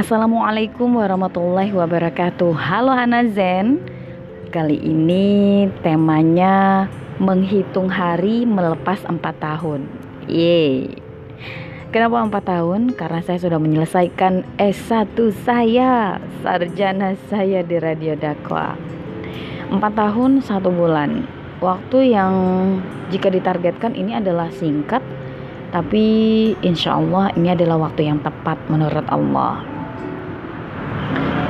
Assalamualaikum warahmatullahi wabarakatuh. Halo Hanazen Kali ini temanya menghitung hari melepas 4 tahun. Yeay. Kenapa 4 tahun? Karena saya sudah menyelesaikan S1 saya Sarjana saya di Radio Dakwa. 4 tahun 1 bulan. Waktu yang jika ditargetkan ini adalah singkat tapi insya Allah ini adalah waktu yang tepat menurut Allah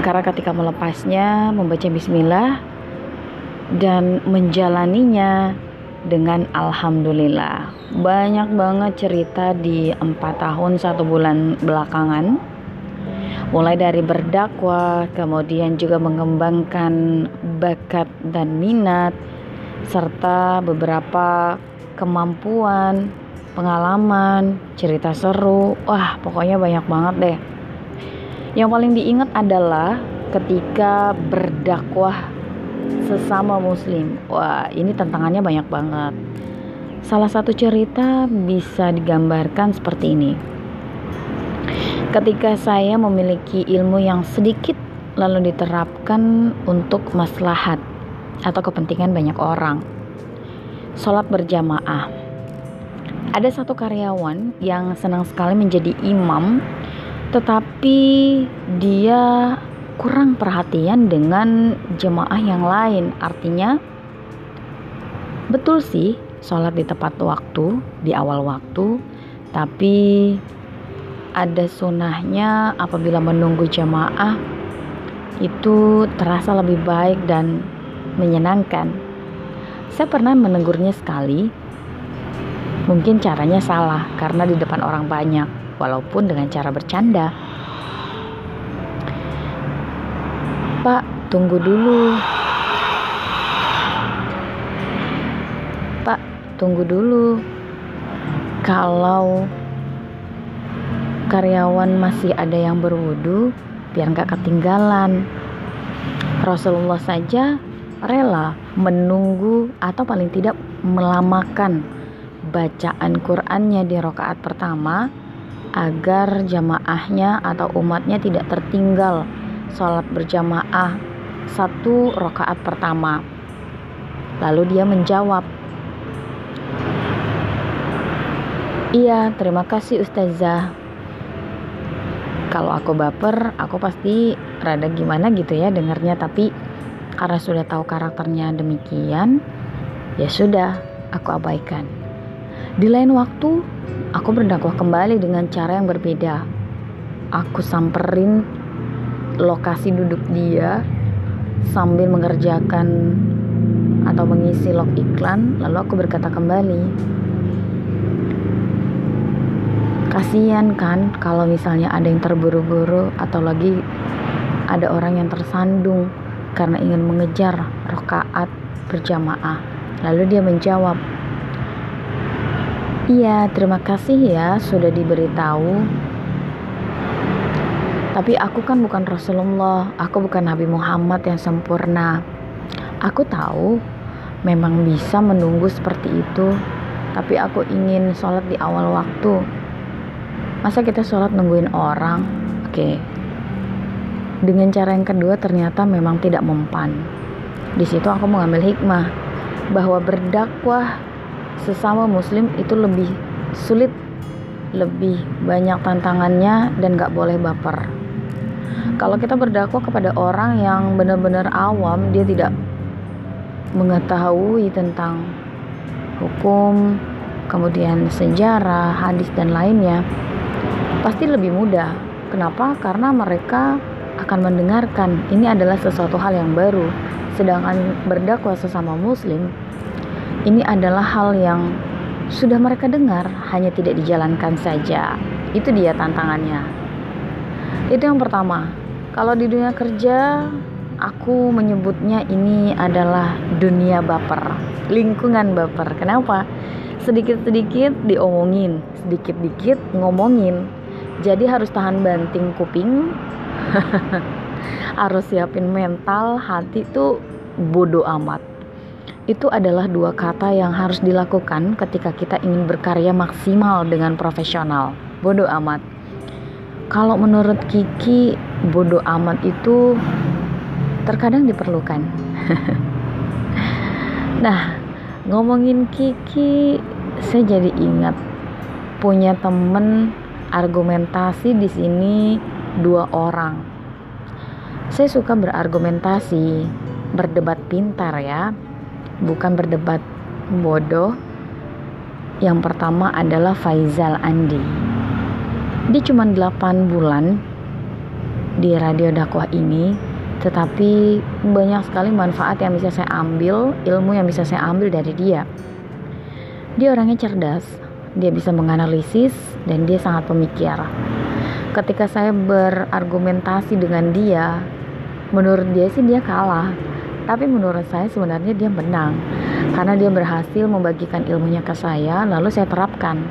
karena ketika melepasnya membaca bismillah dan menjalaninya dengan alhamdulillah. Banyak banget cerita di empat tahun satu bulan belakangan. Mulai dari berdakwah kemudian juga mengembangkan bakat dan minat serta beberapa kemampuan pengalaman cerita seru. Wah pokoknya banyak banget deh yang paling diingat adalah ketika berdakwah sesama muslim. Wah, ini tantangannya banyak banget. Salah satu cerita bisa digambarkan seperti ini. Ketika saya memiliki ilmu yang sedikit lalu diterapkan untuk maslahat atau kepentingan banyak orang. Sholat berjamaah. Ada satu karyawan yang senang sekali menjadi imam tetapi dia kurang perhatian dengan jemaah yang lain. Artinya, betul sih sholat di tepat waktu, di awal waktu, tapi ada sunnahnya apabila menunggu jemaah itu terasa lebih baik dan menyenangkan. Saya pernah menegurnya sekali, mungkin caranya salah karena di depan orang banyak walaupun dengan cara bercanda. Pak, tunggu dulu. Pak, tunggu dulu. Kalau karyawan masih ada yang berwudu, biar nggak ketinggalan. Rasulullah saja rela menunggu atau paling tidak melamakan bacaan Qur'annya di rakaat pertama agar jamaahnya atau umatnya tidak tertinggal sholat berjamaah satu rakaat pertama. Lalu dia menjawab, Iya, terima kasih Ustazah. Kalau aku baper, aku pasti rada gimana gitu ya dengarnya, tapi karena sudah tahu karakternya demikian, ya sudah, aku abaikan. Di lain waktu, Aku berdakwah kembali dengan cara yang berbeda. Aku samperin lokasi duduk dia sambil mengerjakan atau mengisi log iklan, lalu aku berkata kembali. Kasihan kan kalau misalnya ada yang terburu-buru atau lagi ada orang yang tersandung karena ingin mengejar rokaat berjamaah. Lalu dia menjawab, Iya, terima kasih ya sudah diberitahu. Tapi aku kan bukan Rasulullah, aku bukan Nabi Muhammad yang sempurna. Aku tahu memang bisa menunggu seperti itu, tapi aku ingin sholat di awal waktu. Masa kita sholat nungguin orang? Oke. Dengan cara yang kedua ternyata memang tidak mempan. Di situ aku mengambil hikmah bahwa berdakwah sesama muslim itu lebih sulit lebih banyak tantangannya dan gak boleh baper. Kalau kita berdakwah kepada orang yang benar-benar awam dia tidak mengetahui tentang hukum kemudian sejarah hadis dan lainnya pasti lebih mudah. Kenapa? Karena mereka akan mendengarkan ini adalah sesuatu hal yang baru. Sedangkan berdakwah sesama muslim ini adalah hal yang sudah mereka dengar, hanya tidak dijalankan saja. Itu dia tantangannya. Itu yang pertama. Kalau di dunia kerja, aku menyebutnya ini adalah dunia baper, lingkungan baper. Kenapa? Sedikit-sedikit diomongin, sedikit-dikit ngomongin. Jadi harus tahan banting kuping. harus siapin mental, hati tuh bodoh amat itu adalah dua kata yang harus dilakukan ketika kita ingin berkarya maksimal dengan profesional. Bodoh amat. kalau menurut Kiki bodoh amat itu terkadang diperlukan nah ngomongin Kiki saya jadi ingat punya temen argumentasi di sini dua orang saya suka berargumentasi berdebat pintar ya bukan berdebat bodoh. Yang pertama adalah Faizal Andi. Dia cuma 8 bulan di radio dakwah ini tetapi banyak sekali manfaat yang bisa saya ambil ilmu yang bisa saya ambil dari dia. Dia orangnya cerdas dia bisa menganalisis dan dia sangat pemikir. Ketika saya berargumentasi dengan dia menurut dia sih dia kalah tapi menurut saya sebenarnya dia menang. Karena dia berhasil membagikan ilmunya ke saya lalu saya terapkan.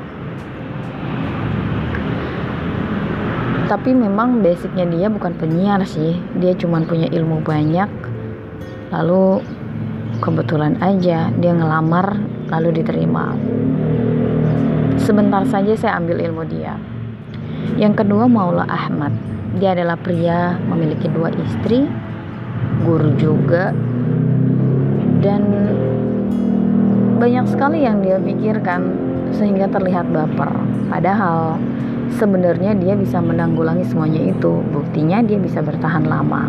Tapi memang basicnya dia bukan penyiar sih. Dia cuma punya ilmu banyak lalu kebetulan aja dia ngelamar lalu diterima. Sebentar saja saya ambil ilmu dia. Yang kedua Maula Ahmad. Dia adalah pria memiliki dua istri guru juga dan banyak sekali yang dia pikirkan sehingga terlihat baper. Padahal sebenarnya dia bisa menanggulangi semuanya itu. Buktinya dia bisa bertahan lama.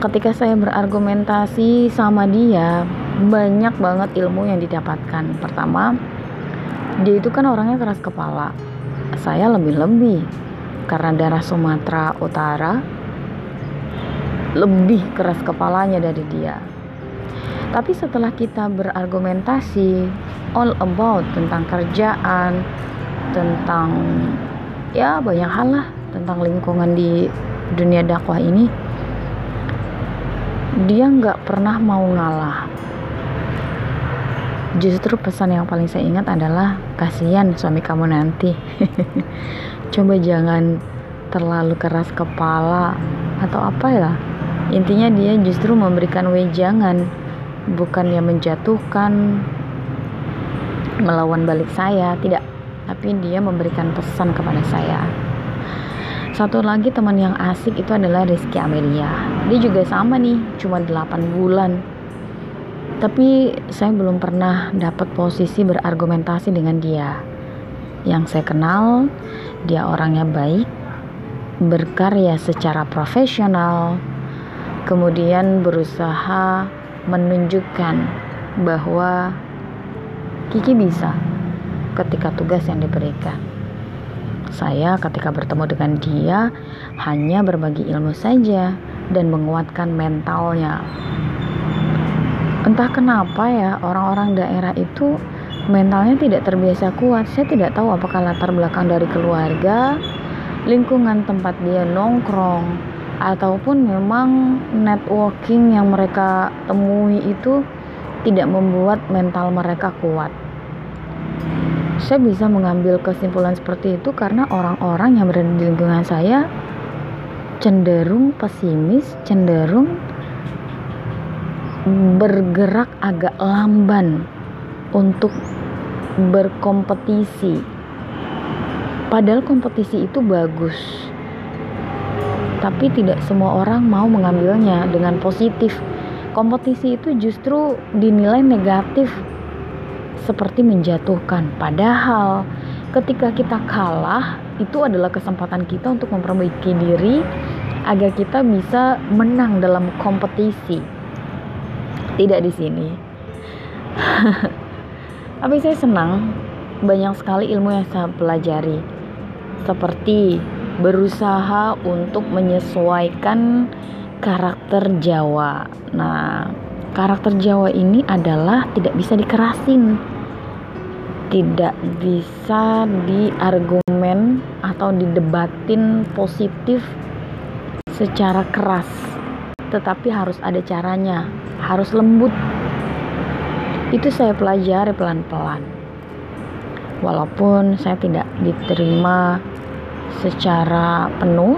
Ketika saya berargumentasi sama dia banyak banget ilmu yang didapatkan. Pertama dia itu kan orangnya keras kepala. Saya lebih-lebih karena darah Sumatera Utara lebih keras kepalanya dari dia. Tapi setelah kita berargumentasi all about tentang kerjaan, tentang ya banyak hal lah tentang lingkungan di dunia dakwah ini, dia nggak pernah mau ngalah. Justru pesan yang paling saya ingat adalah kasihan suami kamu nanti. Coba jangan terlalu keras kepala atau apa ya intinya dia justru memberikan wejangan bukan yang menjatuhkan melawan balik saya tidak. Tapi dia memberikan pesan kepada saya. Satu lagi teman yang asik itu adalah Rizky Amelia. Dia juga sama nih cuma 8 bulan. Tapi saya belum pernah dapat posisi berargumentasi dengan dia. Yang saya kenal dia orangnya baik berkarya secara profesional kemudian berusaha menunjukkan bahwa Kiki bisa ketika tugas yang diberikan. Saya ketika bertemu dengan dia hanya berbagi ilmu saja dan menguatkan mentalnya. Entah kenapa ya orang-orang daerah itu mentalnya tidak terbiasa kuat. Saya tidak tahu apakah latar belakang dari keluarga, lingkungan tempat dia nongkrong, ataupun memang networking yang mereka temui itu tidak membuat mental mereka kuat. Saya bisa mengambil kesimpulan seperti itu karena orang-orang yang berada di lingkungan saya cenderung pesimis, cenderung bergerak agak lamban untuk berkompetisi. Padahal kompetisi itu bagus tapi tidak semua orang mau mengambilnya dengan positif. Kompetisi itu justru dinilai negatif seperti menjatuhkan. Padahal ketika kita kalah itu adalah kesempatan kita untuk memperbaiki diri agar kita bisa menang dalam kompetisi. Tidak di sini. Tapi saya senang banyak sekali ilmu yang saya pelajari. Seperti berusaha untuk menyesuaikan karakter Jawa. Nah, karakter Jawa ini adalah tidak bisa dikerasin, tidak bisa diargumen atau didebatin positif secara keras, tetapi harus ada caranya, harus lembut. Itu saya pelajari pelan-pelan. Walaupun saya tidak diterima secara penuh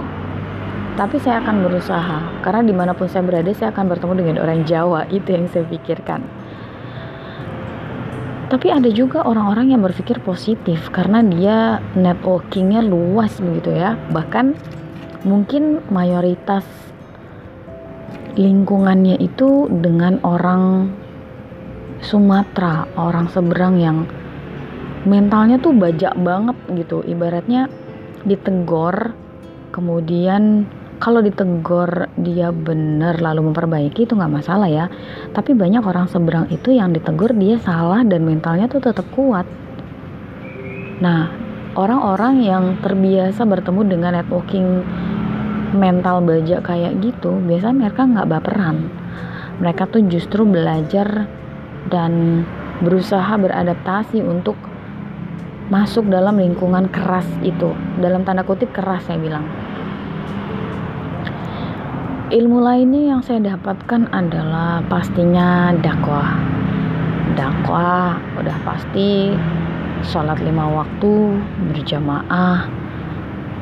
tapi saya akan berusaha. Karena di mana pun saya berada saya akan bertemu dengan orang Jawa itu yang saya pikirkan. Tapi ada juga orang-orang yang berpikir positif karena dia networkingnya luas begitu ya. Bahkan mungkin mayoritas lingkungannya itu dengan orang Sumatera orang seberang yang mentalnya tuh bajak banget gitu. Ibaratnya ditegur kemudian kalau ditegur dia benar lalu memperbaiki itu nggak masalah ya. Tapi banyak orang seberang itu yang ditegur dia salah dan mentalnya tuh tetap kuat. Nah orang-orang yang terbiasa bertemu dengan networking mental baja kayak gitu biasanya mereka nggak baperan. Mereka tuh justru belajar dan berusaha beradaptasi untuk masuk dalam lingkungan keras itu. Dalam tanda kutip keras saya bilang. Ilmu lainnya yang saya dapatkan adalah pastinya dakwah. Dakwah udah pasti sholat lima waktu berjamaah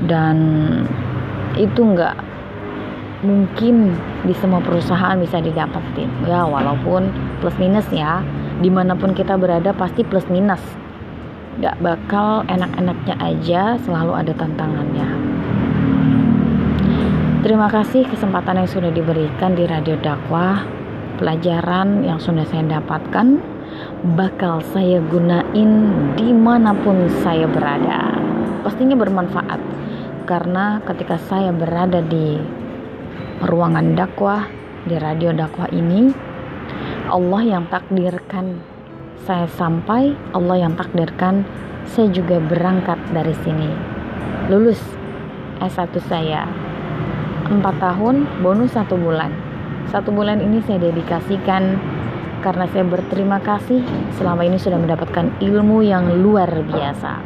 dan itu nggak mungkin di semua perusahaan bisa didapetin. Ya walaupun plus minus ya di mana pun kita berada pasti plus minus nggak bakal enak-enaknya aja selalu ada tantangannya Terima kasih kesempatan yang sudah diberikan di Radio Dakwah. Pelajaran yang sudah saya dapatkan bakal saya gunain di mana pun saya berada. Pastinya bermanfaat karena ketika saya berada di ruangan dakwah di radio dakwah ini, Allah yang takdirkan saya sampai, Allah yang takdirkan saya juga berangkat dari sini. Lulus S1 saya. 4 tahun bonus satu bulan. Satu bulan ini saya dedikasikan karena saya berterima kasih selama ini sudah mendapatkan ilmu yang luar biasa.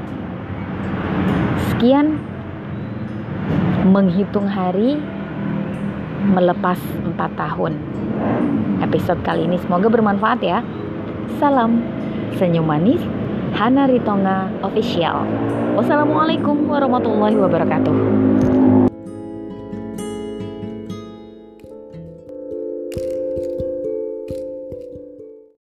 Sekian menghitung hari melepas 4 tahun. Episode kali ini semoga bermanfaat ya salam. Senyum manis Hana Ritonga Official. Wassalamualaikum warahmatullahi wabarakatuh